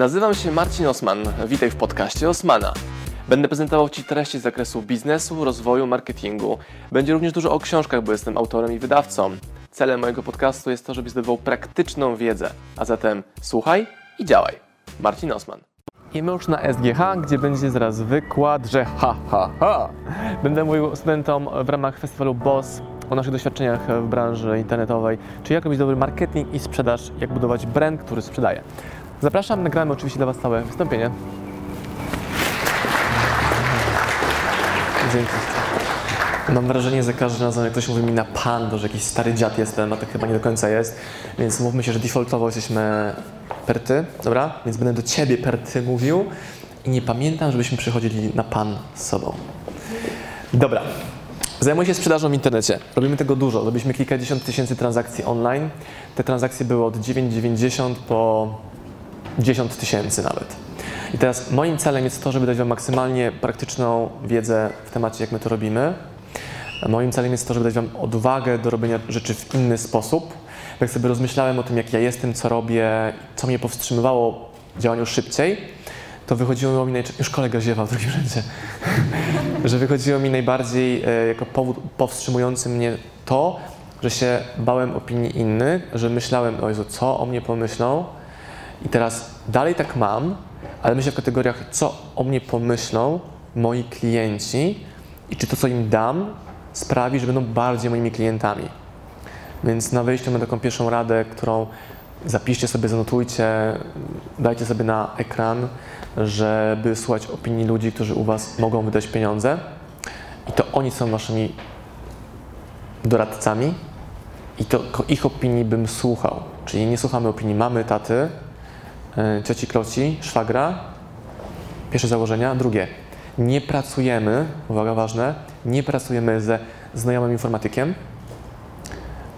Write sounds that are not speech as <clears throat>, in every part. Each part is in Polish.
Nazywam się Marcin Osman. Witaj w podcaście Osmana. Będę prezentował Ci treści z zakresu biznesu, rozwoju, marketingu. Będzie również dużo o książkach, bo jestem autorem i wydawcą. Celem mojego podcastu jest to, żebyś zdobywał praktyczną wiedzę. A zatem słuchaj i działaj. Marcin Osman. I my już na SGH, gdzie będzie zaraz wykład, że ha, ha, ha. Będę mówił studentom w ramach festiwalu BOSS o naszych doświadczeniach w branży internetowej, czyli jak robić dobry marketing i sprzedaż, jak budować brand, który sprzedaje. Zapraszam, nagramy oczywiście dla Was całe wystąpienie. Dzięki. Mam wrażenie, że każdy razem, jak ktoś mówi mi na pan, to że jakiś stary dziad jestem, a tak chyba nie do końca jest. Więc mówmy się, że defaultowo jesteśmy per ty, dobra? Więc będę do ciebie per ty mówił i nie pamiętam, żebyśmy przychodzili na pan z sobą. Dobra. Zajmuję się sprzedażą w internecie. Robimy tego dużo. Robiliśmy kilkadziesiąt tysięcy transakcji online. Te transakcje były od 9,90 po 10 tysięcy nawet. I teraz moim celem jest to, żeby dać Wam maksymalnie praktyczną wiedzę w temacie, jak my to robimy. Moim celem jest to, żeby dać Wam odwagę do robienia rzeczy w inny sposób. Jak sobie rozmyślałem o tym, jak ja jestem, co robię, co mnie powstrzymywało w działaniu szybciej, to wychodziło mi najczęściej, już kolega ziewał w drugim rzędzie, <laughs> że wychodziło mi najbardziej e, jako powód powstrzymujący mnie to, że się bałem opinii innych, że myślałem, o Jezu, co o mnie pomyślą. I teraz dalej tak mam, ale myślę w kategoriach, co o mnie pomyślą moi klienci i czy to, co im dam, sprawi, że będą bardziej moimi klientami. Więc na wyjściu mam taką pierwszą radę, którą zapiszcie sobie, zanotujcie, dajcie sobie na ekran, żeby słuchać opinii ludzi, którzy u Was mogą wydać pieniądze. I to oni są Waszymi doradcami i to ich opinii bym słuchał. Czyli nie słuchamy opinii mamy, taty, cioci, kloci, szwagra. Pierwsze założenia. Drugie, nie pracujemy, uwaga ważne, nie pracujemy ze znajomym informatykiem,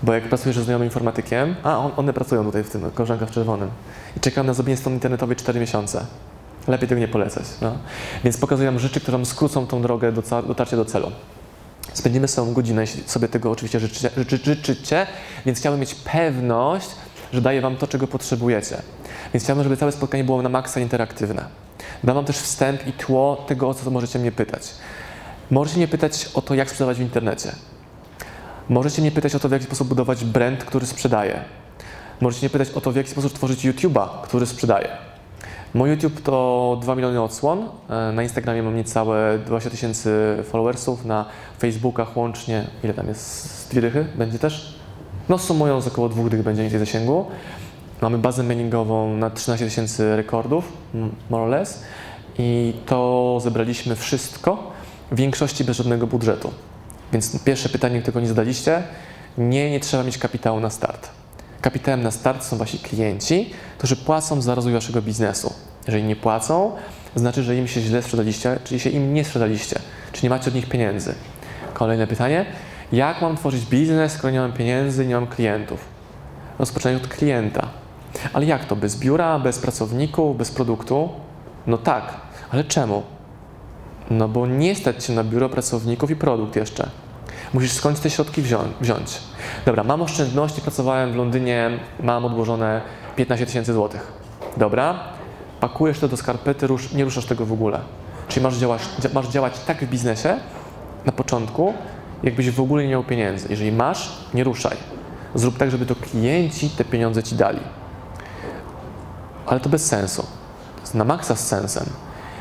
bo jak pracujesz ze znajomym informatykiem, a on, one pracują tutaj w tym, w czerwonym, i czekam na zrobienie strony internetowej 4 miesiące. Lepiej tego nie polecać. No. Więc pokazuję rzeczy, które Wam skrócą tą drogę do dotarcia do celu. Spędzimy sobie godzinę, jeśli sobie tego oczywiście życzycie, życzycie, więc chciałbym mieć pewność, że daję Wam to, czego potrzebujecie. Więc chciałbym, żeby całe spotkanie było na maksa interaktywne. Dam Wam też wstęp i tło tego, o co możecie mnie pytać. Możecie mnie pytać o to, jak sprzedawać w internecie. Możecie mnie pytać o to, w jaki sposób budować brand, który sprzedaje. Możecie mnie pytać o to, w jaki sposób tworzyć YouTube'a, który sprzedaje. Mój YouTube to 2 miliony odsłon. E, na Instagramie mam niecałe 20 tysięcy followersów, na Facebookach łącznie, ile tam jest, dwie dychy będzie też? No sumując około dwóch dych będzie mniej zasięgu. Mamy bazę mailingową na 13 tysięcy rekordów, more or less. I to zebraliśmy wszystko, w większości bez żadnego budżetu. Więc pierwsze pytanie, którego nie zadaliście, nie, nie trzeba mieć kapitału na start. Kapitałem na start są wasi klienci, którzy płacą za rozwój waszego biznesu. Jeżeli nie płacą, znaczy, że im się źle sprzedaliście, czyli się im nie sprzedaliście, czy nie macie od nich pieniędzy. Kolejne pytanie. Jak mam tworzyć biznes, skoro nie mam pieniędzy, nie mam klientów? Rozpoczynaj od klienta. Ale jak to? Bez biura, bez pracowników, bez produktu? No tak, ale czemu? No bo nie stać się na biuro pracowników i produkt jeszcze. Musisz skądś te środki wziąć. Dobra, mam oszczędności, pracowałem w Londynie, mam odłożone 15 tysięcy złotych. Dobra, pakujesz to do skarpety, nie ruszasz tego w ogóle. Czyli masz działać, masz działać tak w biznesie na początku, jakbyś w ogóle nie miał pieniędzy. Jeżeli masz, nie ruszaj. Zrób tak, żeby to klienci te pieniądze ci dali. Ale to bez sensu. To jest na maksa z sensem,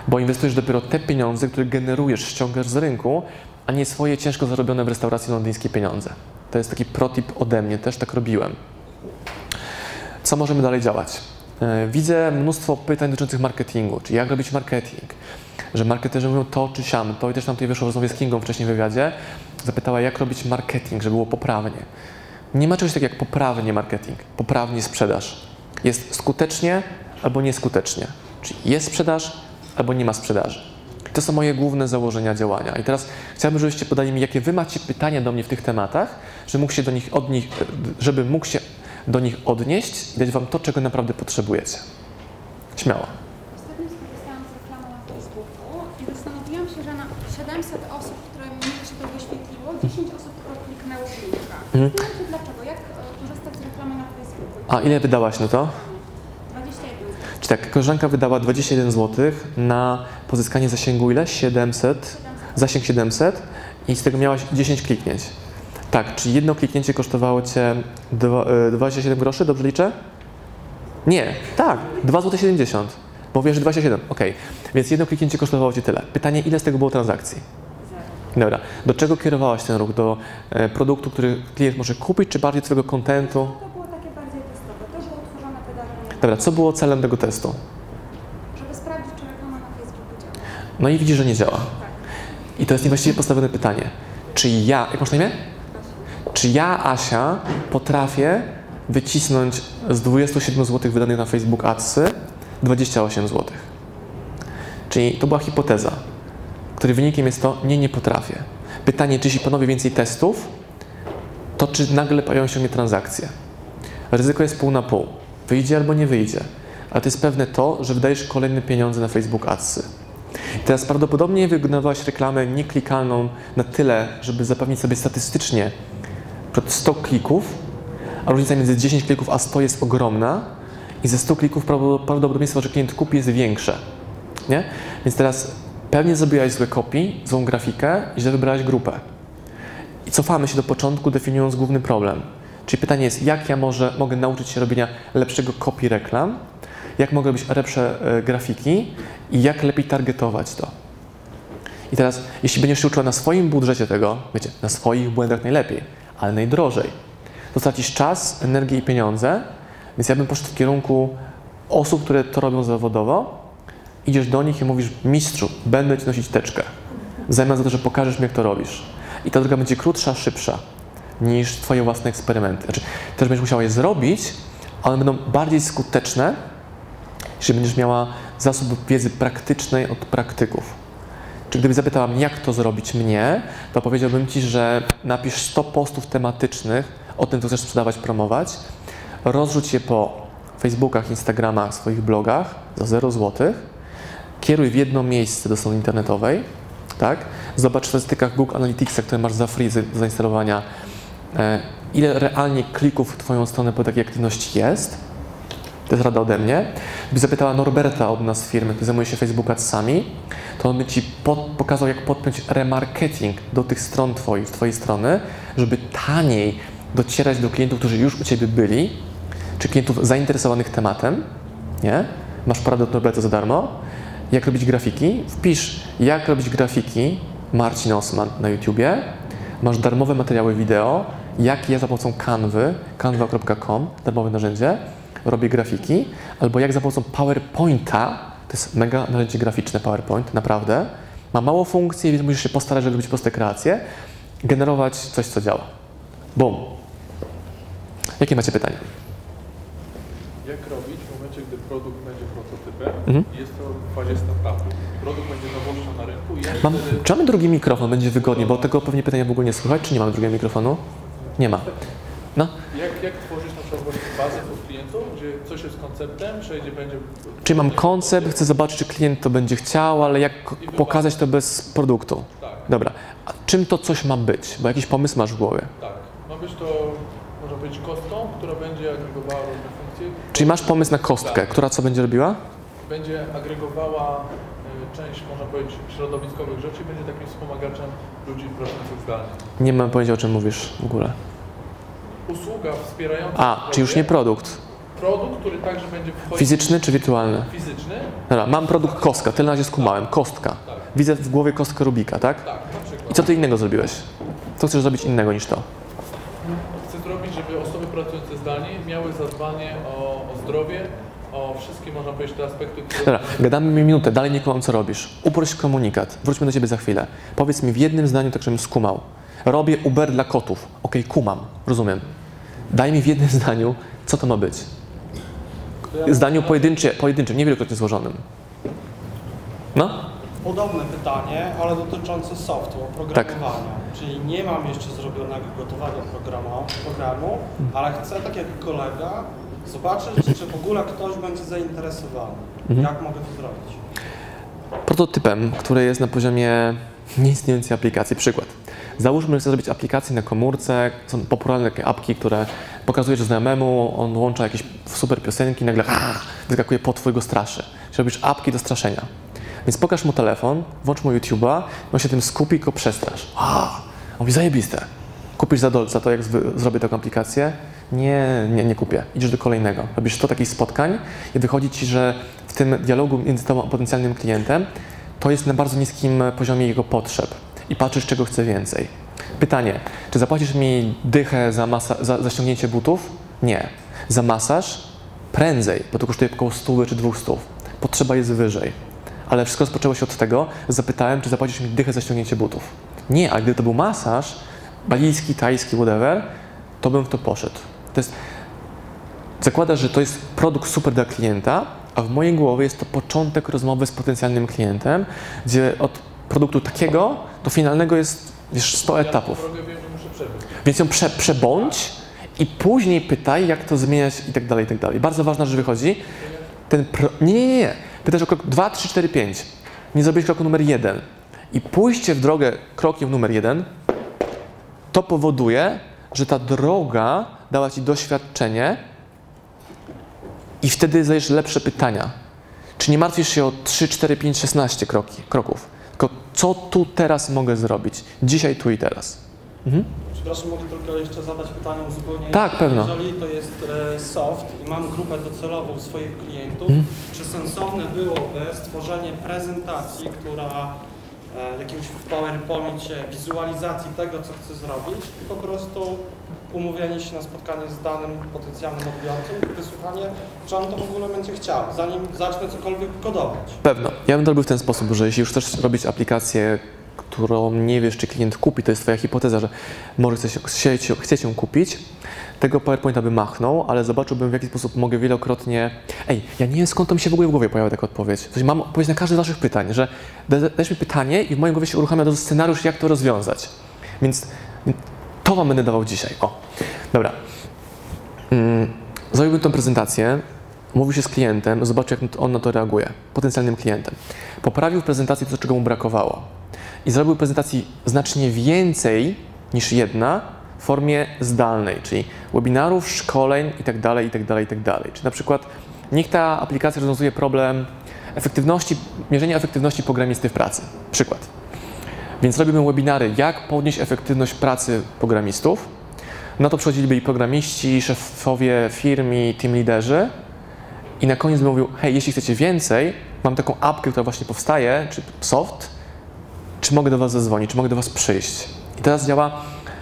bo inwestujesz dopiero te pieniądze, które generujesz, ściągasz z rynku, a nie swoje ciężko zarobione w restauracji londyńskie pieniądze. To jest taki protip ode mnie, też tak robiłem. Co możemy dalej działać? E, widzę mnóstwo pytań dotyczących marketingu, czyli jak robić marketing, że marketerzy mówią to czy siam. To i też nam tutaj wyszło w rozmowie z Kingą wcześniej w wywiadzie. Zapytała, jak robić marketing, żeby było poprawnie. Nie ma czegoś takiego jak poprawnie marketing, poprawnie sprzedaż. Jest skutecznie albo nieskutecznie. Czyli jest sprzedaż albo nie ma sprzedaży. To są moje główne założenia działania. I teraz chciałbym, żebyście podali mi, jakie wy macie pytania do mnie w tych tematach, żeby mógł się do nich, od nich, żeby mógł się do nich odnieść i dać wam to, czego naprawdę potrzebujecie. Śmiało. Ostatnio skorzystałam z reklamy na Facebooku i zastanowiłam się, że na 700 osób, które mi się to wyświetliło, 10 osób tylko kliknęło w linka. Mhm. Dlaczego, jak e, korzystać z reklamy na Facebooku. A ile wydałaś na to? 21. tak, koleżanka wydała 21 zł na pozyskanie zasięgu ile? 700, zasięg 700 i z tego miałaś 10 kliknięć. Tak, czyli jedno kliknięcie kosztowało Cię dwa- y, 27 groszy, dobrze liczę? Nie, tak, 2,70 zł. Bo wiesz, że 27, okej. Więc jedno kliknięcie kosztowało Cię tyle. Pytanie, ile z tego było transakcji? Dobra, do czego kierowałaś ten ruch? Do e, produktu, który klient może kupić, czy bardziej Twojego kontentu? To było takie bardziej testowe. To było utworzone pedagogiem, Dobra, co było celem tego testu? żeby sprawdzić, czy reklama na Facebooku działa. No i widzisz, że nie działa. I to jest niewłaściwie postawione pytanie. Czy ja, jak masz na imię? Czy ja, Asia, potrafię wycisnąć z 27 zł wydanych na Facebook Adsy 28 zł? Czyli to była hipoteza, której wynikiem jest to, nie, nie potrafię. Pytanie, czy jeśli ponowię więcej testów, to czy nagle pojawią się mnie transakcje? Ryzyko jest pół na pół. Wyjdzie albo nie wyjdzie. Ale to jest pewne to, że wydajesz kolejne pieniądze na Facebook Adsy. I teraz prawdopodobnie wygenerowałaś reklamę nieklikalną na tyle, żeby zapewnić sobie statystycznie przed 100 klików, a różnica między 10 klików a 100 jest ogromna i ze 100 klików prawdo- prawdopodobieństwo, że klient kupi jest większe. Nie? Więc teraz pewnie zrobiłaś złe copy, złą grafikę i źle wybrałaś grupę. I cofamy się do początku, definiując główny problem. Czyli pytanie jest, jak ja może, mogę nauczyć się robienia lepszego copy reklam, jak mogę robić lepsze e, grafiki i jak lepiej targetować to. I teraz, jeśli będziesz się uczyła na swoim budżecie tego, wiecie, na swoich błędach najlepiej, ale najdrożej, to stracisz czas, energię i pieniądze, więc ja bym poszedł w kierunku osób, które to robią zawodowo, idziesz do nich i mówisz, mistrzu, będę ci nosić teczkę, w zamian za to, że pokażesz mi, jak to robisz. I ta droga będzie krótsza, szybsza niż twoje własne eksperymenty. Znaczy, też będziesz musiała je zrobić, ale one będą bardziej skuteczne, jeśli będziesz miała zasób wiedzy praktycznej od praktyków. Czy gdybyś zapytała mnie, jak to zrobić mnie, to powiedziałbym Ci, że napisz 100 postów tematycznych o tym, co chcesz sprzedawać, promować, rozrzuć je po Facebookach, Instagramach, swoich blogach za 0 zł, kieruj w jedno miejsce do strony internetowej, tak? Zobacz w statystykach Google Analyticsa, które masz za free zainstalowania, e, ile realnie klików w Twoją stronę po takiej aktywności jest. To jest rada ode mnie. Gdyby zapytała Norberta od nas firmy, który zajmuje się Facebook Adsami, to on by Ci pod, pokazał, jak podpiąć remarketing do tych stron Twoich, Twojej strony, żeby taniej docierać do klientów, którzy już u Ciebie byli, czy klientów zainteresowanych tematem, nie? Masz poradę od Norberta za darmo. Jak robić grafiki? Wpisz, jak robić grafiki Marcin Osman na YouTubie. Masz darmowe materiały wideo, jak ja za pomocą Canvy, canva.com, darmowe narzędzie, robię grafiki, albo jak za pomocą PowerPointa, to jest mega narzędzie graficzne PowerPoint, naprawdę, ma mało funkcji, więc musisz się postarać, żeby robić proste kreacje, generować coś, co działa. Boom. Jakie macie pytania? Jak robić w momencie, gdy produkt będzie prototypem Mhm. jest to fazie startupu? Produkt będzie nowością na rynku i Mam, wtedy... czy mamy drugi mikrofon? Będzie wygodnie, bo tego pewnie pytania w ogóle nie słychać, czy nie mamy drugiego mikrofonu? Nie ma. No, Jak, jak tworzyć na przykład bazę pod klientów, gdzie coś jest konceptem, przejdzie będzie... czyli mam koncept, chcę zobaczyć, czy klient to będzie chciał, ale jak pokazać to bez produktu? Tak, Dobra, a czym to coś ma być? Bo jakiś pomysł masz w głowie. tak. Ma być to, może być kostką, która będzie agregowała różne funkcje. Czyli masz pomysł na kostkę, która co będzie robiła? Będzie agregowała y, część, można powiedzieć, środowiskowych rzeczy i będzie takim wspomagaczem ludzi pracujących zdalnie. Nie mam pojęcia, o czym mówisz w ogóle. Usługa wspierająca... A, zdrowie, czy już nie produkt. Produkt, który także będzie wchodzić... Fizyczny czy wirtualny? Fizyczny, Dobra, mam produkt kostka, tyle na razie skumałem. Kostka. tak, Widzę w głowie kostkę Rubika, tak? tak, na przykład. I co ty innego zrobiłeś? Co chcesz zrobić innego niż to? Chcę zrobić, żeby osoby pracujące zdalnie miały zadbanie o, o zdrowie, wszystkie, można powiedzieć, te aspekty, które... Dobra, gadamy mi minutę, dalej nie kumam, co robisz. Uprość komunikat. Wróćmy do ciebie za chwilę. Powiedz mi w jednym zdaniu, tak żebym skumał. Robię Uber dla kotów. Okej, kumam, rozumiem. Daj mi w jednym <laughs> zdaniu, co to ma być. Zdaniu pojedyncze, pojedynczym, niewielokrotnie złożonym. No? Podobne pytanie, ale dotyczące softu, oprogramowania. Czyli nie mam jeszcze zrobionego gotowego programu, programu ale chcę, tak jak kolega, zobaczyć, czy w ogóle ktoś będzie zainteresowany. Jak mogę to zrobić? Prototypem, który jest na poziomie nieistniejącej aplikacji. Przykład. Załóżmy, że chcę zrobić aplikację na komórce. Są popularne takie apki, które pokazujesz znajomemu, on włącza jakieś super piosenki, nagle a, wyskakuje po twojego straszy. Czyli robisz apki do straszenia. Więc pokaż mu telefon, włącz mu YouTube'a, on się tym skupi i go przestrasz. A, on mówi, zajebiste. Kupisz za dolca to, jak zrobię taką aplikację? Nie, nie, nie kupię. Idziesz do kolejnego. Robisz 100 takich spotkań i wychodzi ci, że w tym dialogu między tobą a potencjalnym klientem to jest na bardzo niskim poziomie jego potrzeb i patrzysz, czego chce więcej. Pytanie, czy zapłacisz mi dychę za, masa- za, za ściągnięcie butów? Nie. Za masaż? Prędzej, bo to kosztuje około 100 czy 200. Potrzeba jest wyżej. Ale wszystko rozpoczęło się od tego, zapytałem, czy zapłacisz mi dychę za ściągnięcie butów. Nie, a gdyby to był masaż, balijski, tajski, whatever, to bym w to poszedł. To jest, zakłada, że to jest produkt super dla klienta, a w mojej głowie jest to początek rozmowy z potencjalnym klientem, gdzie od produktu takiego do finalnego jest wiesz, 100 etapów. Ja drogę wiem, przebyć. Więc ją prze, przebądź i później pytaj, jak to zmieniać i tak dalej, i tak dalej. Bardzo ważna rzecz wychodzi. Ten pro... Nie, nie, nie. Pytasz o krok 2, 3, 4, 5. Nie zrobiłeś kroku numer 1. I pójście w drogę krokiem numer 1 to powoduje, że ta droga dała ci doświadczenie i wtedy zadajesz lepsze pytania. Czy nie martwisz się o 3, 4, 5, 16 kroki, kroków? Tylko co tu teraz mogę zrobić? Dzisiaj, tu i teraz. Przepraszam, mogę tylko jeszcze zadać pytanie uzupełnienie. Tak, pewno. Jeżeli to jest e, soft i mam grupę docelową swoich klientów, Mhm. czy sensowne byłoby stworzenie prezentacji, która e, jakimś w PowerPoincie, wizualizacji tego, co chcę zrobić i po prostu umówienie się na spotkanie z danym potencjalnym odbiorcą, wysłuchanie, czy on to w ogóle będzie chciał, zanim zacznę cokolwiek kodować. Pewno. Ja bym to robił w ten sposób, że jeśli już chcesz robić aplikację, którą nie wiesz, czy klient kupi, to jest twoja hipoteza, że może chce się, chcieć ją kupić, tego PowerPointa bym machnął, ale zobaczyłbym, w jaki sposób mogę wielokrotnie... Ej, ja nie wiem, skąd to mi się w ogóle w głowie pojawia taka odpowiedź. Sensie mam odpowiedź na każde z waszych pytań, że da- dajesz mi pytanie i w mojej głowie się uruchamia do scenariusz, jak to rozwiązać. Więc to wam będę dawał dzisiaj. O, dobra. Mm, Zrobiłbym tą prezentację, mówił się z klientem, zobaczył, jak on na to reaguje, potencjalnym klientem. Poprawił w prezentacji to, czego mu brakowało. I zrobił prezentacji znacznie więcej niż jedna w formie zdalnej, czyli webinarów, szkoleń itd., itd., itd. Czy na przykład niech ta aplikacja rozwiązuje problem efektywności, mierzenia efektywności programisty w pracy. Przykład. Więc robimy webinary, jak podnieść efektywność pracy programistów. Na to przychodziliby i programiści, szefowie firm i team liderzy. I na koniec bym mówił, hej, jeśli chcecie więcej, mam taką apkę, która właśnie powstaje, czy soft, czy mogę do Was zadzwonić, czy mogę do Was przyjść. I teraz działa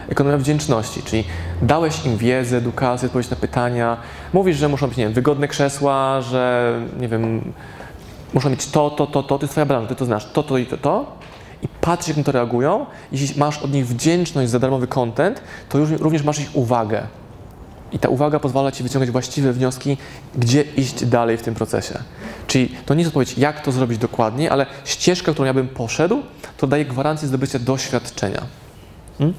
ekonomia wdzięczności, czyli dałeś im wiedzę, edukację, odpowiedź na pytania, mówisz, że muszą być, nie wiem, wygodne krzesła, że, nie wiem, muszą mieć to, to, to, to, to jest Twoja branża, Ty to znasz, to, to i to, to. I patrz, jak na to reagują. Jeśli masz od nich wdzięczność za darmowy content, to już, również masz ich uwagę. I ta uwaga pozwala Ci wyciągać właściwe wnioski, gdzie iść dalej w tym procesie. Czyli to nie jest odpowiedź, jak to zrobić dokładnie, ale ścieżka, którą ja bym poszedł, to daje gwarancję zdobycia doświadczenia. Pytanie.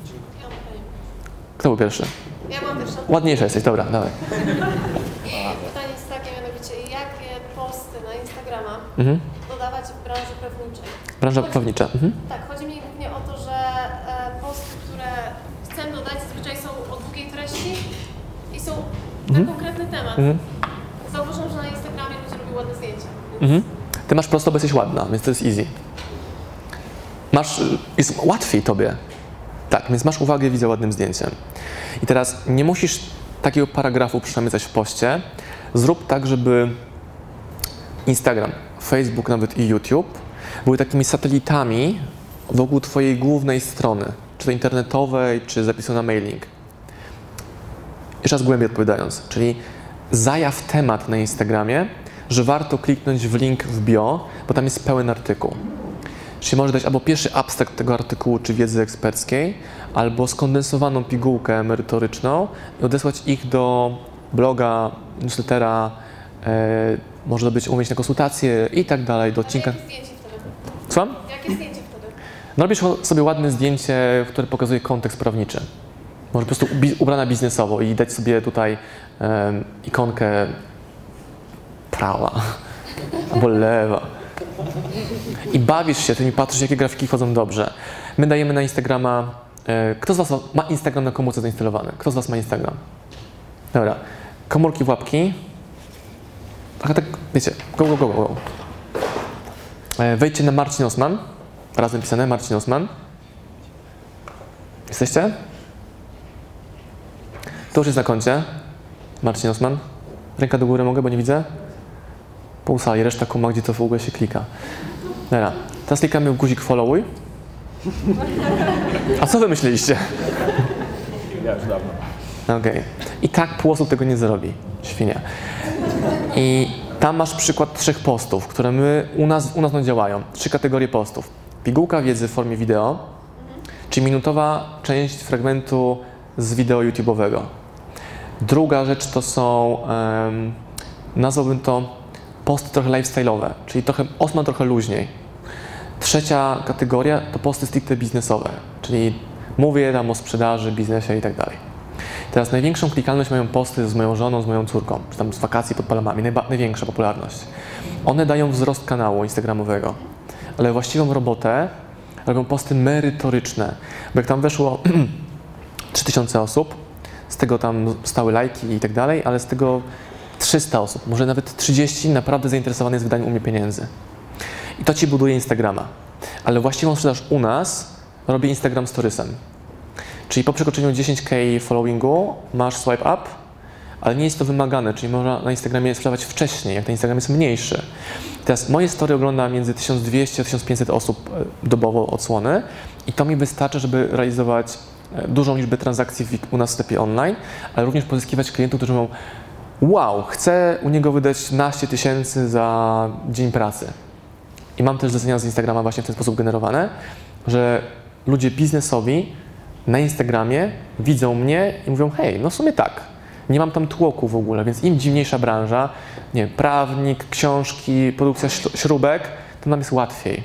Kto był pierwszy? Ja mam pierwsze Ładniejsza jesteś, dobra, dawaj. <laughs> pytanie jest takie, mianowicie jakie posty na Instagrama Mhm. dodawać w branży prawniczej? Branża prawnicza. Mhm. Tak, chodzi mi głównie o to, że e, posty, które chcę dodać, zazwyczaj są o długiej treści i są na konkretny temat. Mhm. Zauważam, że na Instagramie ludzie robią ładne zdjęcia. Mhm. Ty masz prosto, bo jesteś ładna, więc to jest easy. Masz, jest łatwiej tobie. Tak, więc masz uwagę, widzę ładnym zdjęciem. I teraz nie musisz takiego paragrafu przemycać w poście. Zrób tak, żeby Instagram, Facebook nawet i YouTube były takimi satelitami wokół twojej głównej strony, czy to internetowej, czy zapisu na mailing. Jeszcze raz głębiej odpowiadając, czyli zajaw temat na Instagramie, że warto kliknąć w link w bio, bo tam jest pełen artykuł. Czyli może dać albo pierwszy abstrakt tego artykułu czy wiedzy eksperckiej, albo skondensowaną pigułkę merytoryczną i odesłać ich do bloga, newslettera, e, może być umówić na konsultacje i tak dalej, do odcinka. Jakie zdjęcie wtedy? Co? Jakie zdjęcie wtedy? No robisz sobie ładne zdjęcie, które pokazuje kontekst prawniczy. Może po prostu ubrana biznesowo i dać sobie tutaj em, ikonkę prawa <laughs> albo lewa. I bawisz się tym i patrzysz, jakie grafiki chodzą dobrze. My dajemy na Instagrama. E, kto z Was ma Instagram na komórce zainstalowany? Kto z Was ma Instagram? Dobra. Komórki w łapki. Trochę tak, wiecie, go, go, go, go. E, Wejdźcie na Marcin Osman. Razem pisane, Marcin Osman. Jesteście? To już jest na koncie. Marcin Osman. Ręka do góry mogę, bo nie widzę. Pół sali, reszta kuma, gdzie to w ogóle się klika. Dobra. Teraz klikamy w guzik followuj. A co wy myśleliście? Ja już dawno. Okej. I tak pół osób tego nie zrobi. Świnia. I tam masz przykład trzech postów, które my, u nas, u nas no działają. Trzy kategorie postów. Pigułka wiedzy w formie wideo, czyli minutowa część fragmentu z wideo YouTube'owego. Druga rzecz to są, um, nazwałbym to posty trochę lifestyle'owe, czyli trochę, osma trochę luźniej. Trzecia kategoria to posty stricte biznesowe, czyli mówię tam o sprzedaży, biznesie i tak dalej. Teraz największą klikalność mają posty z moją żoną, z moją córką, czy tam z wakacji pod Palamami, najba, największa popularność. One dają wzrost kanału instagramowego, ale właściwą robotę robią posty merytoryczne, bo jak tam weszło <clears throat> 3000 osób, z tego tam stały lajki i tak dalej, ale z tego 300 osób, może nawet 30 naprawdę zainteresowane jest wydaniem u mnie pieniędzy. I to ci buduje Instagrama. Ale właściwą sprzedaż u nas robi Instagram Storiesem. Czyli po przekroczeniu 10k followingu masz swipe up, ale nie jest to wymagane, czyli można na Instagramie sprzedawać wcześniej, jak ten Instagram jest mniejszy. Teraz moje story ogląda między 1200 a 1500 osób e, dobowo odsłony i to mi wystarczy, żeby realizować e, dużą liczbę transakcji u nas w sklepie online, ale również pozyskiwać klientów, którzy mówią wow, chcę u niego wydać naście tysięcy za dzień pracy. I mam też zlecenia z Instagrama właśnie w ten sposób generowane, że ludzie biznesowi na Instagramie widzą mnie i mówią, hej, no w sumie tak, nie mam tam tłoku w ogóle, więc im dziwniejsza branża, nie wiem, prawnik, książki, produkcja śru- śrubek, to nam jest łatwiej,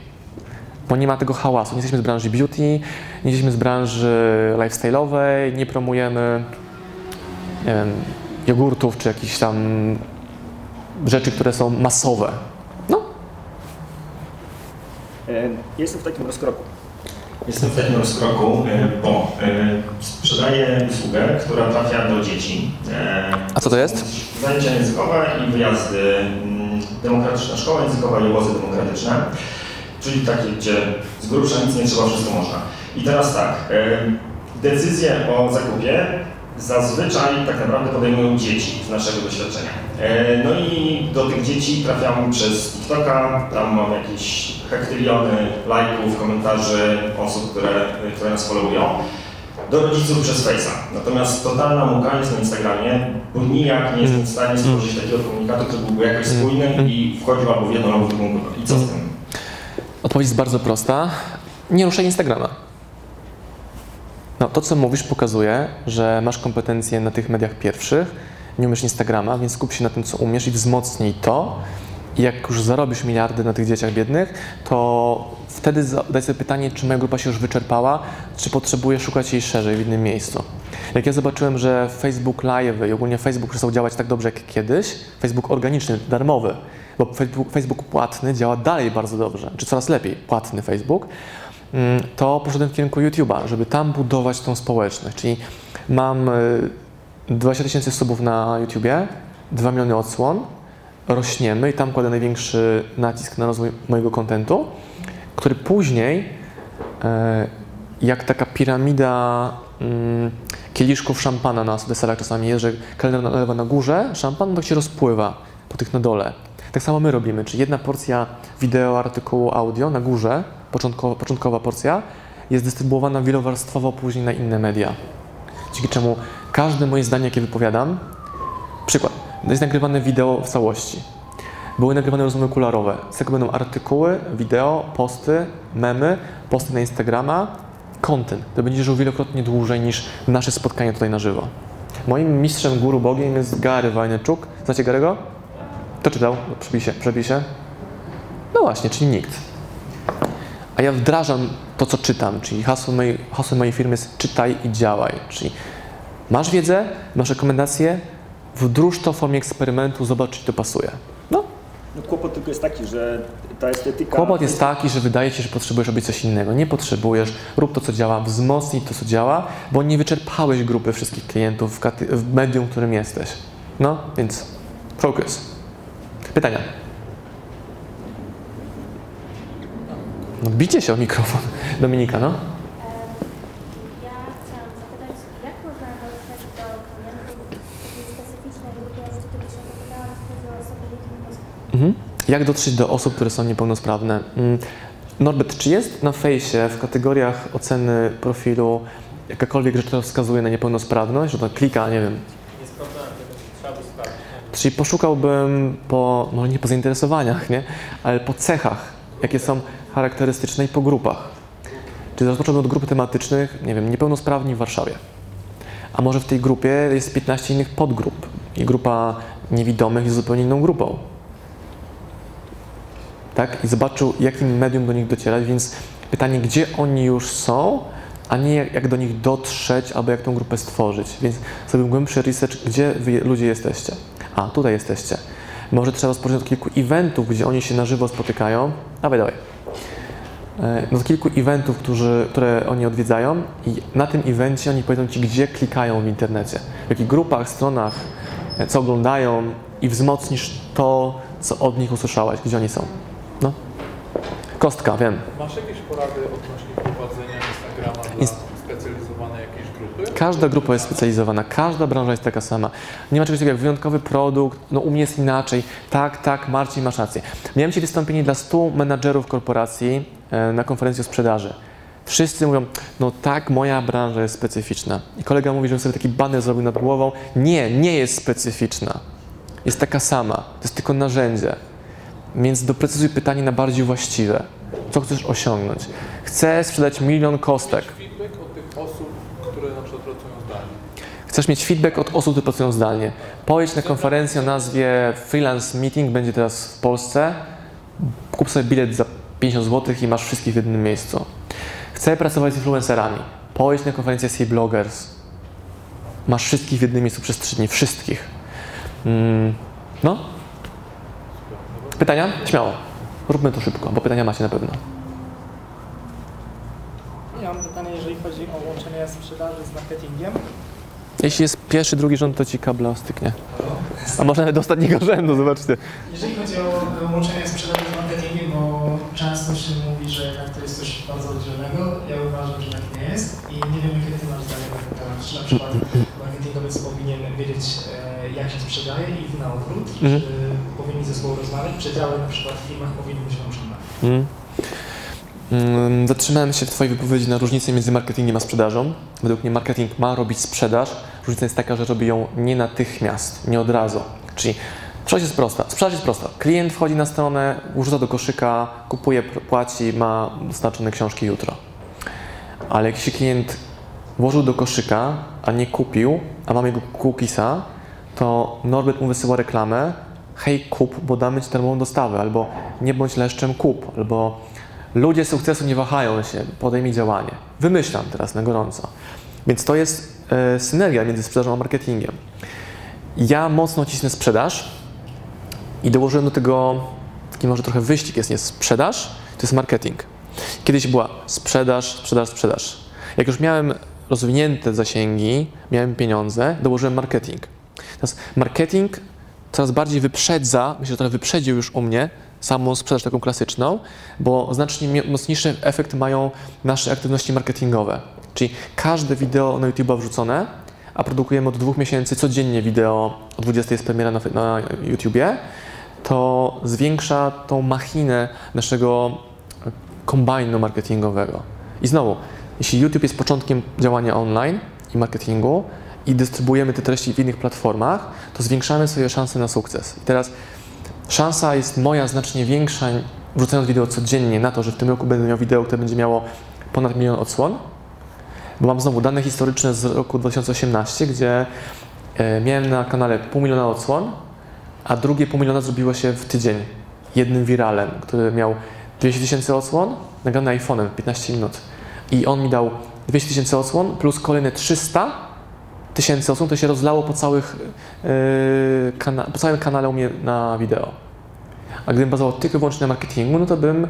bo nie ma tego hałasu. Nie jesteśmy z branży beauty, nie jesteśmy z branży lifestyle'owej, nie promujemy, nie wiem, jogurtów czy jakichś tam rzeczy, które są masowe. No, E, Jestem w takim rozkroku. Jestem w takim rozkroku, e, bo e, sprzedaję usługę, która trafia do dzieci. E, A co to jest? Zajęcia językowe i wyjazdy, mm, demokratyczna szkoła językowa i obozy demokratyczne, czyli takie, gdzie z grubsza nic nie trzeba, wszystko można. I teraz tak, decyzję o zakupie zazwyczaj tak naprawdę podejmują dzieci z naszego doświadczenia. E, No i do tych dzieci trafiam przez TikToka, tam mam jakieś hektyliony lajków, komentarzy osób, które, które nas followują. Do rodziców przez Face'a. Natomiast totalna muka jest na Instagramie, bo nijak nie jestem w stanie stworzyć takiego komunikatu, który byłby jakoś spójny i wchodził albo w jedną, albo w drugą grupę. I co z tym? Odpowiedź jest bardzo prosta. Nie ruszaj Instagrama. No, to, co mówisz, pokazuje, że masz kompetencje na tych mediach pierwszych, nie umiesz Instagrama, więc skup się na tym, co umiesz i wzmocnij to. I jak już zarobisz miliardy na tych dzieciach biednych, to wtedy zadaj sobie pytanie, czy moja grupa się już wyczerpała, czy potrzebuję szukać jej szerzej w innym miejscu. Jak ja zobaczyłem, że Facebook Live i ogólnie Facebook przestał działać tak dobrze jak kiedyś, Facebook organiczny, darmowy, bo Facebook, Facebook płatny działa dalej bardzo dobrze, czy coraz lepiej, płatny Facebook, to poszedłem w kierunku YouTube'a, żeby tam budować tą społeczność. Czyli mam y, 20 tysięcy subów na YouTubie, 2 miliony odsłon, rośniemy i tam kładę największy nacisk na rozwój mojego kontentu, który później, e, jak taka piramida mm, kieliszków szampana na deserach czasami jest, że kelner nalewa na górze szampan, to się rozpływa po tych na dole. Tak samo my robimy, czyli jedna porcja wideo, artykułu, audio na górze, początkowa, początkowa porcja, jest dystrybuowana wielowarstwowo później na inne media. Dzięki czemu każde moje zdanie, jakie wypowiadam, przykład, jest nagrywane wideo w całości. Były nagrywane rozmowy kularowe. Z tego będą artykuły, wideo, posty, memy, posty na Instagrama, content. To będzie żył wielokrotnie dłużej niż nasze spotkanie tutaj na żywo. Moim mistrzem, guru, bogiem jest Gary Vaynerchuk. Znacie Gary'ego? Kto czytał? Przebij się, przebij się. No właśnie, czyli nikt. A ja wdrażam to, co czytam, czyli hasło mojej, hasło mojej firmy jest czytaj i działaj. Czyli masz wiedzę, masz rekomendacje, wdróż to w formie eksperymentu, zobacz, czy to pasuje. No, No, kłopot tylko jest taki, że ta estetyka... Kłopot jest taki, że wydaje się, że potrzebujesz robić coś innego. Nie potrzebujesz, rób to, co działa, wzmocnij to, co działa, bo nie wyczerpałeś grupy wszystkich klientów w medium, w którym jesteś. No, więc focus. Pytania? No, bicie się o mikrofon. <laughs> Dominika, no? Mhm. Jak dotrzeć do osób, które są niepełnosprawne? Mm, Norbert, czy jest na fejsie w kategoriach oceny profilu jakakolwiek rzecz, która wskazuje na niepełnosprawność, że to klika, nie wiem, Nie trzeba by sprawdzić. Czyli poszukałbym po, może nie po zainteresowaniach, nie? ale po cechach, jakie są charakterystyczne i po grupach. Czyli rozpocząłbym od grupy tematycznych, nie wiem, niepełnosprawni w Warszawie. A może w tej grupie jest 15 innych podgrup i grupa niewidomych jest zupełnie inną grupą. Tak? I zobaczył, jakim medium do nich docierać, więc pytanie, gdzie oni już są, a nie jak, do nich dotrzeć, albo jak tą grupę stworzyć. Więc zrobił głębszy research, gdzie wy ludzie jesteście. A, tutaj jesteście. Może trzeba rozpocząć od kilku eventów, gdzie oni się na żywo spotykają. Dawaj, dawaj. E, No, od kilku eventów, którzy, które oni odwiedzają i na tym evencie oni powiedzą Ci, gdzie klikają w internecie, w jakich grupach, stronach, e, co oglądają i wzmocnisz to, co od nich usłyszałeś, gdzie oni są. No. Kostka, wiem. Masz jakieś porady odnośnie prowadzenia Instagrama dla Inst- specjalizowanej jakiejś grupy? Każda grupa jest specjalizowana, każda branża jest taka sama. Nie ma czegoś takiego jak wyjątkowy produkt, no u mnie jest inaczej. Tak, tak, Marcin, masz rację. Miałem dzisiaj wystąpienie dla 100 menadżerów korporacji e, na konferencji o sprzedaży. Wszyscy mówią, no tak, moja branża jest specyficzna. I kolega mówi, że sobie taki baner zrobił nad głową. Nie, nie jest specyficzna. Jest taka sama. To jest tylko narzędzie. Więc doprecyzuj pytanie na bardziej właściwe. Co chcesz osiągnąć? Chcę sprzedać milion kostek. Feedback od tych osób, które na przykład pracują zdalnie. Chcesz mieć feedback od osób, które pracują zdalnie. Pojedź na konferencję o nazwie Freelance Meeting, będzie teraz w Polsce. Kup sobie bilet za 50 zł i masz wszystkich w jednym miejscu. Chcę pracować z influencerami. Pojedź na konferencję Sea Bloggers. Masz wszystkich w jednym miejscu przez 3 dni. Wszystkich. Mm, no? Pytania? Śmiało. Róbmy to szybko, bo pytania macie na pewno. Ja mam pytanie, jeżeli chodzi o łączenie sprzedaży z marketingiem. Jeśli jest pierwszy, drugi rząd, to ci kabla styknie. A może nawet do ostatniego rzędu, zobaczcie. Jeżeli chodzi o łączenie sprzedaży z marketingiem, bo często się mówi, że jednak to jest coś bardzo oddzielnego, ja uważam, że tak nie jest i nie wiem, jakie ty masz zdanie na ten temat. Czy na przykład marketingowiec powinien wiedzieć, e, jak się sprzedaje i na odwrót, Mhm. czy powinni ze sobą rozmawiać, czy działy na przykład w firmach powinny być łączone. Mm. Mm, Zatrzymałem się w Twojej wypowiedzi na różnicy między marketingiem a sprzedażą. Według mnie marketing ma robić sprzedaż. Różnica jest taka, że robi ją nie natychmiast, nie od razu. Czyli sprzedaż jest prosta. Sprzedaż jest prosta. Klient wchodzi na stronę, wrzuca do koszyka, kupuje, płaci, ma dostarczone książki jutro. Ale jeśli klient włożył do koszyka, a nie kupił, a mamy jego cookiesa, to Norbert mu wysyła reklamę, hej kup, bo damy Ci darmową dostawę, albo nie bądź leszczem kup, albo ludzie sukcesu nie wahają się, podejmij działanie. Wymyślam teraz na gorąco. Więc to jest e, synergia między sprzedażą a marketingiem. Ja mocno cisnę sprzedaż i dołożyłem do tego taki może trochę wyścig jest nie sprzedaż, to jest marketing. Kiedyś była sprzedaż, sprzedaż, sprzedaż. Jak już miałem rozwinięte zasięgi, miałem pieniądze, dołożyłem marketing. Teraz marketing coraz bardziej wyprzedza, myślę, że trochę wyprzedził już u mnie samą sprzedaż taką klasyczną, bo znacznie mocniejszy efekt mają nasze aktywności marketingowe. Czyli każde wideo na YouTube wrzucone, a produkujemy od dwóch miesięcy codziennie wideo, o 20 jest premiera na, na YouTubie, to zwiększa tą machinę naszego kombajnu marketingowego. I znowu, jeśli YouTube jest początkiem działania online i marketingu i dystrybuujemy te treści w innych platformach, to zwiększamy swoje szanse na sukces. I teraz szansa jest moja znacznie większa, wrzucając wideo codziennie, na to, że w tym roku będę miał wideo, które będzie miało ponad milion odsłon, bo mam znowu dane historyczne z roku 2018, gdzie e, miałem na kanale pół miliona odsłon, a drugie pół miliona zrobiło się w tydzień jednym wiralem, który miał 200 tysięcy odsłon, nagrany iPhone'em 15 minut. I on mi dał 200 tysięcy odsłon plus kolejne 300 tysięcy odsłon, to się rozlało po, całych, yy, kana- po całym kanale u mnie na wideo. A gdybym bazował tylko i wyłącznie na marketingu, no to bym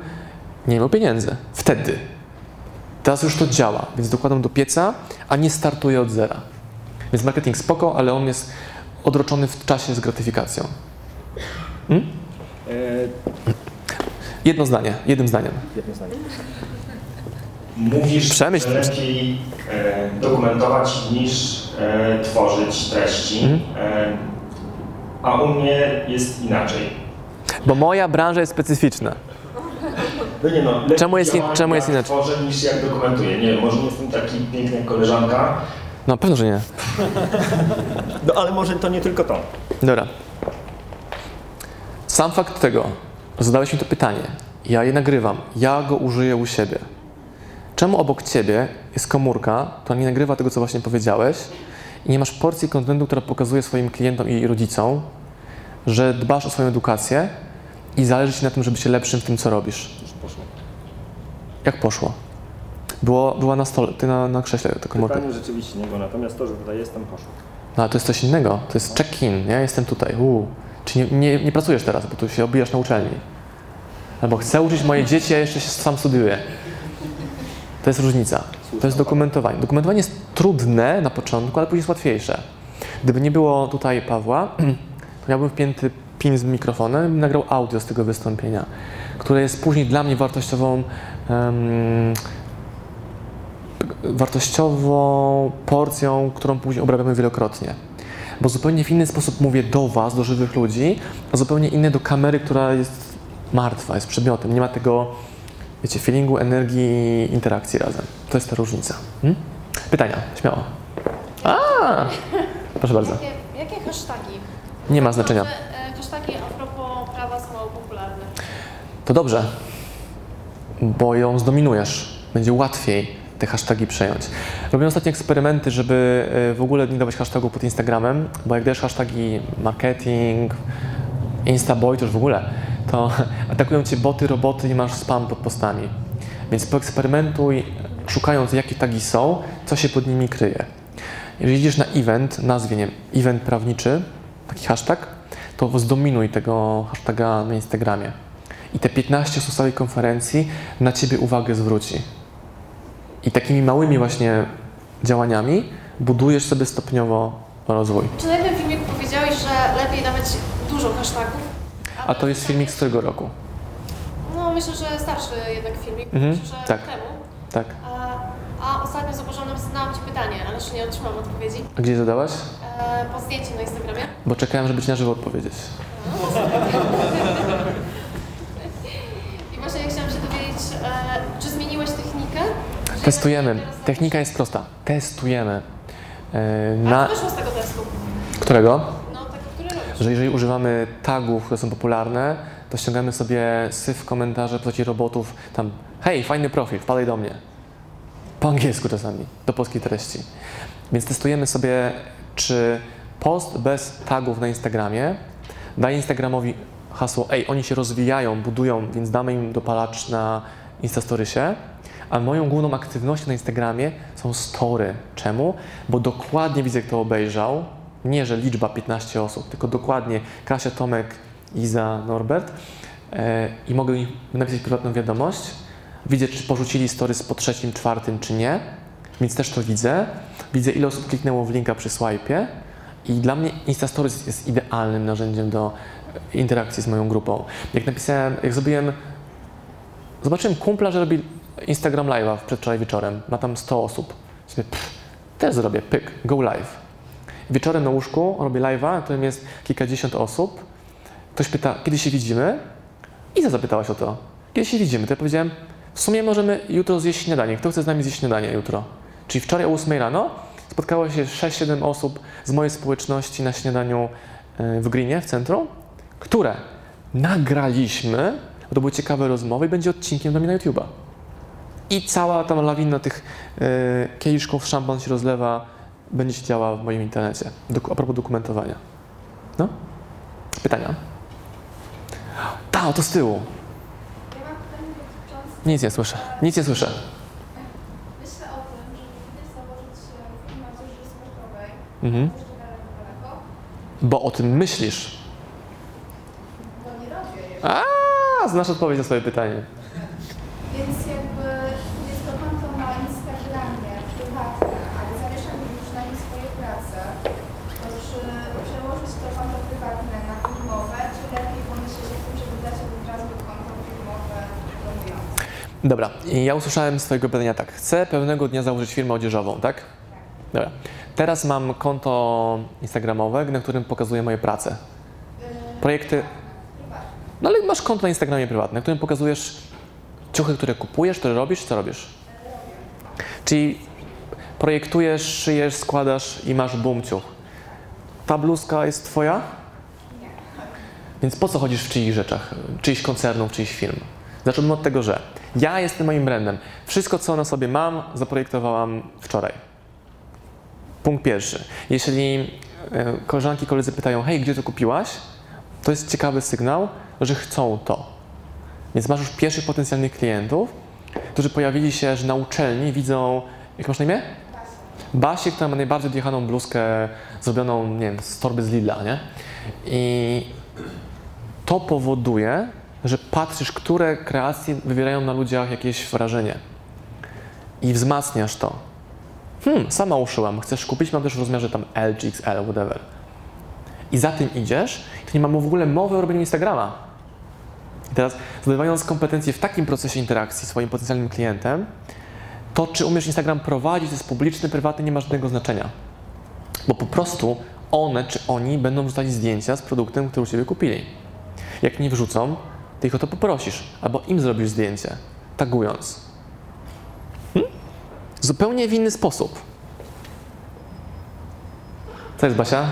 nie miał pieniędzy. Wtedy. Teraz już to działa, więc dokładam do pieca, a nie startuję od zera. Więc marketing spoko, ale on jest odroczony w czasie z gratyfikacją. Hmm? E, Jedno zdanie, jednym zdaniem. jedno zdanie. Mówisz, Przemyśl. że lepiej e, dokumentować niż e, tworzyć treści, Mhm. e, a u mnie jest inaczej. Bo moja branża jest specyficzna. No nie no, Czemu jest czemu jest inaczej? tworzę niż jak dokumentuję. Nie wiem, może nie jestem taki piękny jak koleżanka, No pewno, że nie. No ale może to nie tylko to. Dobra. Sam fakt tego, że zadałeś mi to pytanie, ja je nagrywam, ja go użyję u siebie. Czemu obok ciebie jest komórka, która nie nagrywa tego, co właśnie powiedziałeś i nie masz porcji kontentu, która pokazuje swoim klientom i rodzicom, że dbasz o swoją edukację i zależy ci na tym, żeby się lepszym w tym, co robisz. Jak poszło? Było, była na stole, ty na, na krześle ta komórka. Pytanie rzeczywiście nie było, natomiast to, że tutaj jestem, poszło. No ale to jest coś innego. To jest check-in, nie? Jestem tutaj. Uu. Czy nie, nie, nie pracujesz teraz, bo tu się obijasz na uczelni. Albo chcę uczyć moje dzieci, a jeszcze się sam studiuję. To jest różnica. To jest dokumentowanie. Dokumentowanie jest trudne na początku, ale później jest łatwiejsze. Gdyby nie było tutaj Pawła, <clears throat> to miałbym wpięty pin z mikrofonem i nagrał audio z tego wystąpienia, które jest później dla mnie wartościową em, wartościową porcją, którą później obrabiamy wielokrotnie. Bo zupełnie w inny sposób mówię do Was, do żywych ludzi, a zupełnie inny do kamery, która jest martwa, jest przedmiotem. Nie ma tego, wiecie, feelingu, energii, interakcji razem. To jest ta różnica. Hmm? Pytania, śmiało. A, proszę bardzo. Jakie, jakie hasztagi? Nie ma znaczenia. E, Hasztagi a propos prawa są mało popularne. To dobrze, bo ją zdominujesz. Będzie łatwiej te hasztagi przejąć. Robię ostatnio eksperymenty, żeby e, w ogóle nie dawać hashtagów pod Instagramem, bo jak dajesz hasztagi marketing, instaboy, to już w ogóle, to <laughs> atakują cię boty, roboty i masz spam pod postami. Więc poeksperymentuj, szukając jakie tagi są, co się pod nimi kryje. Jeżeli idziesz na event, nazwie, nie event prawniczy, taki hashtag, to zdominuj tego hashtaga na Instagramie. I te 15 osób z całej konferencji na Ciebie uwagę zwróci. I takimi małymi właśnie działaniami budujesz sobie stopniowo rozwój. Czy na jednym filmiku powiedziałeś, że lepiej dawać dużo hasztagów? A to jest filmik z którego roku? No myślę, że starszy jednak filmik, Mhm, myślę, że tak. temu. Tak. A, a ostatnio zauważyłam, zadałam Ci pytanie, ale jeszcze nie otrzymałam odpowiedzi. A gdzie zadałaś? E, po zdjęciu na Instagramie. Bo czekałem, żeby Ci na żywo odpowiedzieć. <laughs> I właśnie chciałam się dowiedzieć, e, czy zmieniłeś technikę? Testujemy. Technika jest prosta. Testujemy. A Na... co wyszło z tego testu? Którego? No tego, który robisz. Że jeżeli używamy tagów, które są popularne, to ściągamy sobie syf komentarze w postaci robotów, tam hej, fajny profil, wpadaj do mnie. Po angielsku czasami, do polskiej treści. Więc testujemy sobie, czy post bez tagów na Instagramie daje Instagramowi hasło, ej, oni się rozwijają, budują, więc damy im dopalacz na Instastorysie, a moją główną aktywnością na Instagramie są story. Czemu? Bo dokładnie widzę, kto obejrzał, nie, że liczba 15 osób, tylko dokładnie Kasia, Tomek, Iza, Norbert e, i mogę im napisać prywatną wiadomość. Widzę, czy porzucili stories po trzecim, czwartym, czy nie, więc też to widzę. Widzę, ile osób kliknęło w linka przy swipe'ie i dla mnie Insta Stories jest idealnym narzędziem do interakcji z moją grupą. Jak napisałem, jak zrobiłem, zobaczyłem kumpla, że robi Instagram Live'a przedwczoraj wieczorem, ma tam 100 osób. Sobie, pff, też zrobię, pyk, go live. Wieczorem na łóżku robię live'a, na którym jest kilkadziesiąt osób. Ktoś pyta, kiedy się widzimy? Iza zapytałaś o to. Kiedy się widzimy? To ja powiedziałem, w sumie możemy jutro zjeść śniadanie. Kto chce z nami zjeść śniadanie jutro? Czyli wczoraj o 8 rano spotkało się 6-7 osób z mojej społeczności na śniadaniu y, w Greenie, w centrum, które nagraliśmy, bo to były ciekawe rozmowy i będzie odcinkiem dla mnie na YouTube'a. I cała tam lawina tych y, kieliszków szampan się rozlewa, będzie się działa w moim internecie. A propos dokumentowania. No? Pytania? Ta, to z tyłu. Nic nie słyszę. Nic nie słyszę. Myślę o tym, kiedyś założyć odzieży sportowej. Mhm. Bo o tym myślisz. Bo nie robię A, znasz odpowiedź na swoje pytanie. Więc jakby jest to konto na Instagramie prywatne, ale zamieszczam już na nim swoje prace, to czy przełożyć to konto prywatne na firmowe, czy lepiej pomyśleć o tym, żeby dać od razu konto firmowe domujące? Dobra, i ja usłyszałem z Twojego pytania tak. Chcę pewnego dnia założyć firmę odzieżową, tak? Dobra. Teraz mam konto instagramowe, na którym pokazuję moje prace. Projekty. No ale masz konto na Instagramie prywatne, na którym pokazujesz ciuchy, które kupujesz, które robisz, co robisz. Czyli projektujesz, szyjesz, składasz i masz boom ciuch. Ta bluzka jest Twoja? Więc po co chodzisz w czyichś rzeczach, czyichś koncernów, czyichś firm? Zacznijmy od tego, że ja jestem moim brandem. Wszystko, co na sobie mam, zaprojektowałam wczoraj. Punkt pierwszy. Jeśli e, koleżanki, koledzy pytają, hej, gdzie to kupiłaś? To jest ciekawy sygnał, że chcą to. Więc masz już pierwszych potencjalnych klientów, którzy pojawili się, że na uczelni widzą, jak masz na imię? Basię, która ma najbardziej odjechaną bluzkę zrobioną, nie wiem, z torby z Lidla, nie? I to powoduje, że patrzysz, które kreacje wywierają na ludziach jakieś wrażenie i wzmacniasz to. Hmm, sama uszyłam, chcesz kupić, mam też w rozmiarze tam L XL, whatever. I za tym idziesz, to nie mamy w ogóle mowy o robieniu Instagrama. I teraz zdobywając kompetencje w takim procesie interakcji z swoim potencjalnym klientem, to czy umiesz Instagram prowadzić, jest publiczny, prywatny, nie ma żadnego znaczenia. Bo po prostu one czy oni będą wrzucać zdjęcia z produktem, który u Ciebie kupili. Jak nie wrzucą, ty ich o to poprosisz, albo im zrobisz zdjęcie, tagując. Hmm? Zupełnie w inny sposób. Co jest, Basia?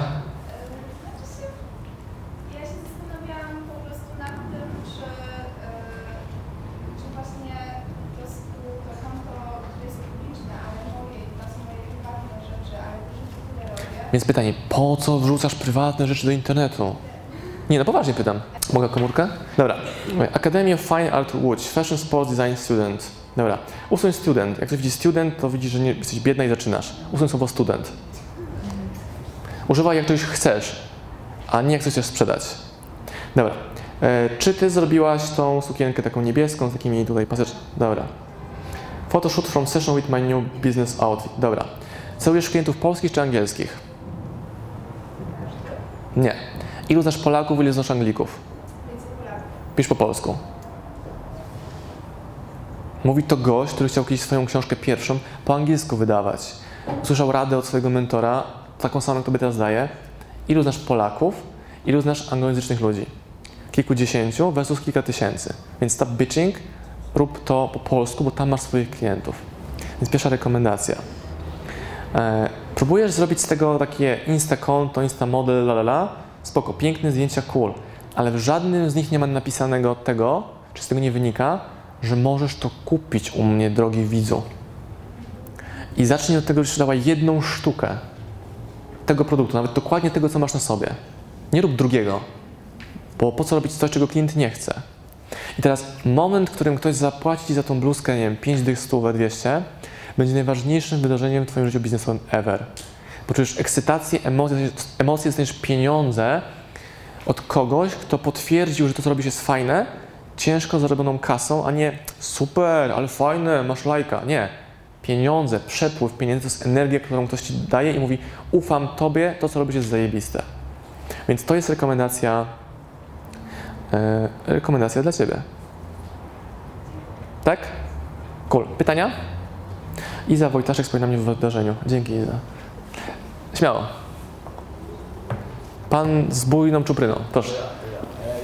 Więc pytanie, po co wrzucasz prywatne rzeczy do internetu? Nie, no poważnie pytam. Mogę komórkę? Dobra. Academy of Fine Art Łódź, Fashion Sports Design Student. Dobra. Usuń student. Jak ktoś widzi student, to widzi, że nie, jesteś biedna i zaczynasz. Usuń słowo student. Używaj jak coś chcesz, a nie jak coś chcesz sprzedać. Dobra. E, czy ty zrobiłaś tą sukienkę taką niebieską z takimi tutaj paseczkami? Dobra. Photoshoot from session with my new business outfit. Dobra. Celujesz klientów polskich czy angielskich? Nie. Ilu znasz Polaków, ilu znasz Anglików? Pisz po polsku. Mówi to gość, który chciał kiedyś swoją książkę pierwszą po angielsku wydawać. Usłyszał radę od swojego mentora, taką samą, jak tobie teraz daje. Ilu znasz Polaków, ilu znasz anglojęzycznych ludzi? Kilkudziesięciu versus kilka tysięcy. Więc stop bitching, rób to po polsku, bo tam masz swoich klientów. Więc pierwsza rekomendacja. E, próbujesz zrobić z tego takie insta konto, insta model, la la la, spoko, piękne zdjęcia, cool, ale w żadnym z nich nie ma napisanego tego, czy z tego nie wynika, że możesz to kupić u mnie, drogi widzu. I zacznij od tego, że dawaj jedną sztukę tego produktu, nawet dokładnie tego, co masz na sobie. Nie rób drugiego, bo po co robić coś, czego klient nie chce. I teraz moment, w którym ktoś zapłaci Ci za tą bluzkę, nie wiem, 5 dych, 100, 200, będzie najważniejszym wydarzeniem w Twoim życiu biznesowym ever. Poczujesz ekscytację, emocje, emocje dostaniesz pieniądze od kogoś, kto potwierdził, że to, co robisz, jest fajne, ciężko zarobioną kasą, a nie super, ale fajne, masz lajka. Nie. Pieniądze, przepływ pieniędzy to jest energia, którą ktoś Ci daje i mówi ufam Tobie, to, co robisz, jest zajebiste. Więc to jest rekomendacja, e, rekomendacja dla Ciebie. Tak? Cool. Pytania? Iza Wojtaszek stoi na mnie w wydarzeniu. Dzięki Iza. Śmiało. Pan z bujną czupryną, proszę.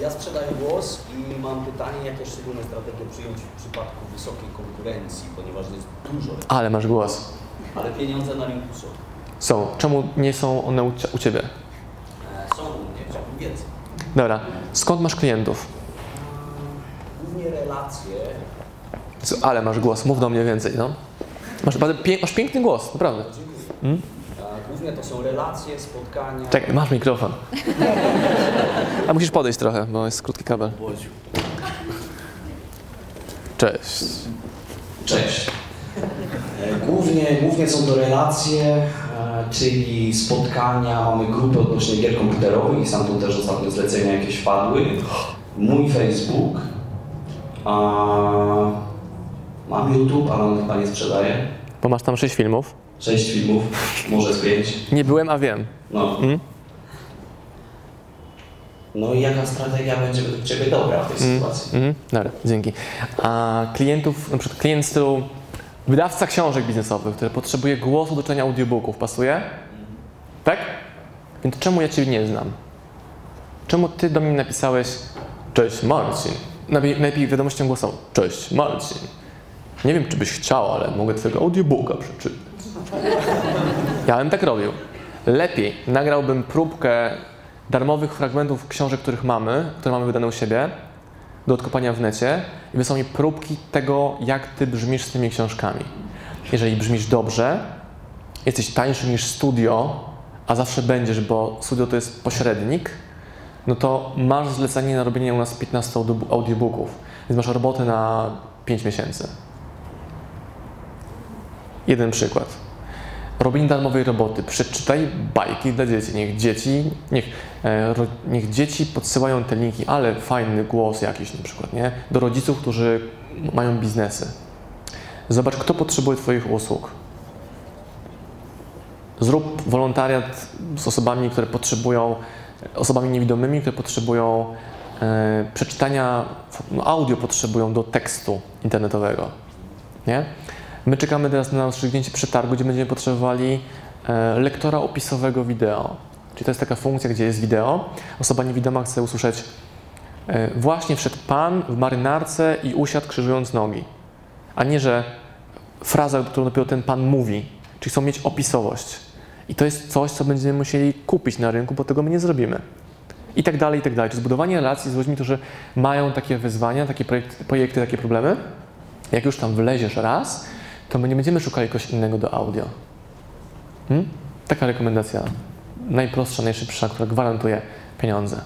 Ja, sprzedaję głos i mam pytanie, jakie szczególne strategie przyjąć w przypadku wysokiej konkurencji, ponieważ jest dużo, Ale masz głos. ale pieniądze na rynku są. Są. Czemu nie są one u, u Ciebie? E, Są u mnie, chciałbym więcej. Dobra. Skąd masz klientów? Głównie relacje, Co, ale masz głos, mów do mnie więcej, no. Masz, masz piękny głos, naprawdę. Hmm? Głównie to są relacje, spotkania. Czekaj, masz mikrofon. A musisz podejść trochę, bo jest krótki kabel. Cześć. Cześć. Głównie, głównie są to relacje, e, czyli spotkania, mamy grupy odnośnie gier komputerowych i sam tu też ostatnio zlecenia jakieś wpadły. mój Facebook, a mam YouTube, ale on chyba nie sprzedaje. Bo masz tam sześć filmów. Sześć filmów, może z pięć. Nie byłem, a wiem. No. Mm? No i jaka strategia będzie według Ciebie dobra w tej Mm, sytuacji? mm, dobra, dzięki. A klientów, na przykład klient z stylu wydawca książek biznesowych, który potrzebuje głosu do czytania audiobooków, pasuje? Tak? Więc czemu ja Ciebie nie znam? Czemu Ty do mnie napisałeś Cześć Marcin? Najpierw najpierw wiadomością głosową Cześć Marcin. Nie wiem, czy byś chciał, ale mogę Twojego audiobooka przeczytać. Ja bym tak robił. Lepiej nagrałbym próbkę darmowych fragmentów książek, których mamy, które mamy wydane u siebie, do odkopania w necie i wysłał mi próbki tego, jak Ty brzmisz z tymi książkami. Jeżeli brzmisz dobrze, jesteś tańszy niż studio, a zawsze będziesz, bo studio to jest pośrednik, no to masz zlecenie na robienie u nas 15 audio- audiobooków, więc masz robotę na 5 miesięcy. Jeden przykład. Robienie darmowej roboty. Przeczytaj bajki dla dzieci. Niech dzieci, niech, e, ro, niech dzieci podsyłają te linki, ale fajny głos jakiś na przykład, nie? Do rodziców, którzy mają biznesy. Zobacz, kto potrzebuje Twoich usług. Zrób wolontariat z osobami, które potrzebują, osobami niewidomymi, które potrzebują e, przeczytania, no, audio potrzebują do tekstu internetowego. Nie? My czekamy teraz na rozstrzygnięcie przetargu, gdzie będziemy potrzebowali e, lektora opisowego wideo. Czyli to jest taka funkcja, gdzie jest wideo. Osoba niewidoma chce usłyszeć e, właśnie wszedł Pan w marynarce i usiadł krzyżując nogi. A nie, że fraza, którą dopiero ten Pan mówi. Czyli chcą mieć opisowość. I to jest coś, co będziemy musieli kupić na rynku, bo tego my nie zrobimy. I tak dalej, i tak dalej. Czyli zbudowanie relacji z ludźmi, którzy mają takie wyzwania, takie projekty, takie problemy. Jak już tam wleziesz raz, to my nie będziemy szukali kogoś innego do audio. Hmm? Taka rekomendacja najprostsza, najszybsza, która gwarantuje pieniądze.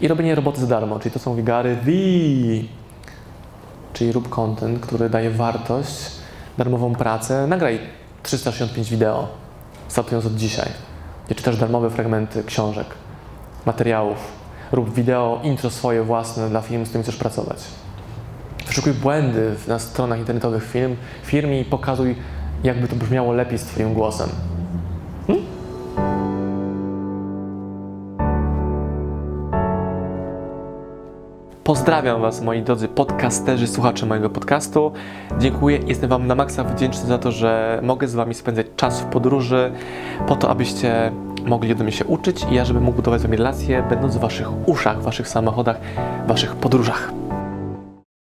I robienie roboty za darmo, czyli to są wigary V, czyli rób content, który daje wartość, darmową pracę. Nagraj 365 wideo, startując od dzisiaj. Gdzie czytasz darmowe fragmenty książek, materiałów. Rób wideo, intro swoje własne dla firm, z którymi chcesz pracować. Wyszukuj błędy na stronach internetowych firm, firm i pokazuj, jakby to brzmiało lepiej z Twoim głosem. Hmm? Pozdrawiam Was, moi drodzy podcasterzy, słuchacze mojego podcastu. Dziękuję, jestem Wam na maksa wdzięczny za to, że mogę z Wami spędzać czas w podróży, po to, abyście mogli ode mnie się uczyć i ja, żebym mógł budować z Wami relacje, będąc w Waszych uszach, w Waszych samochodach, w Waszych podróżach.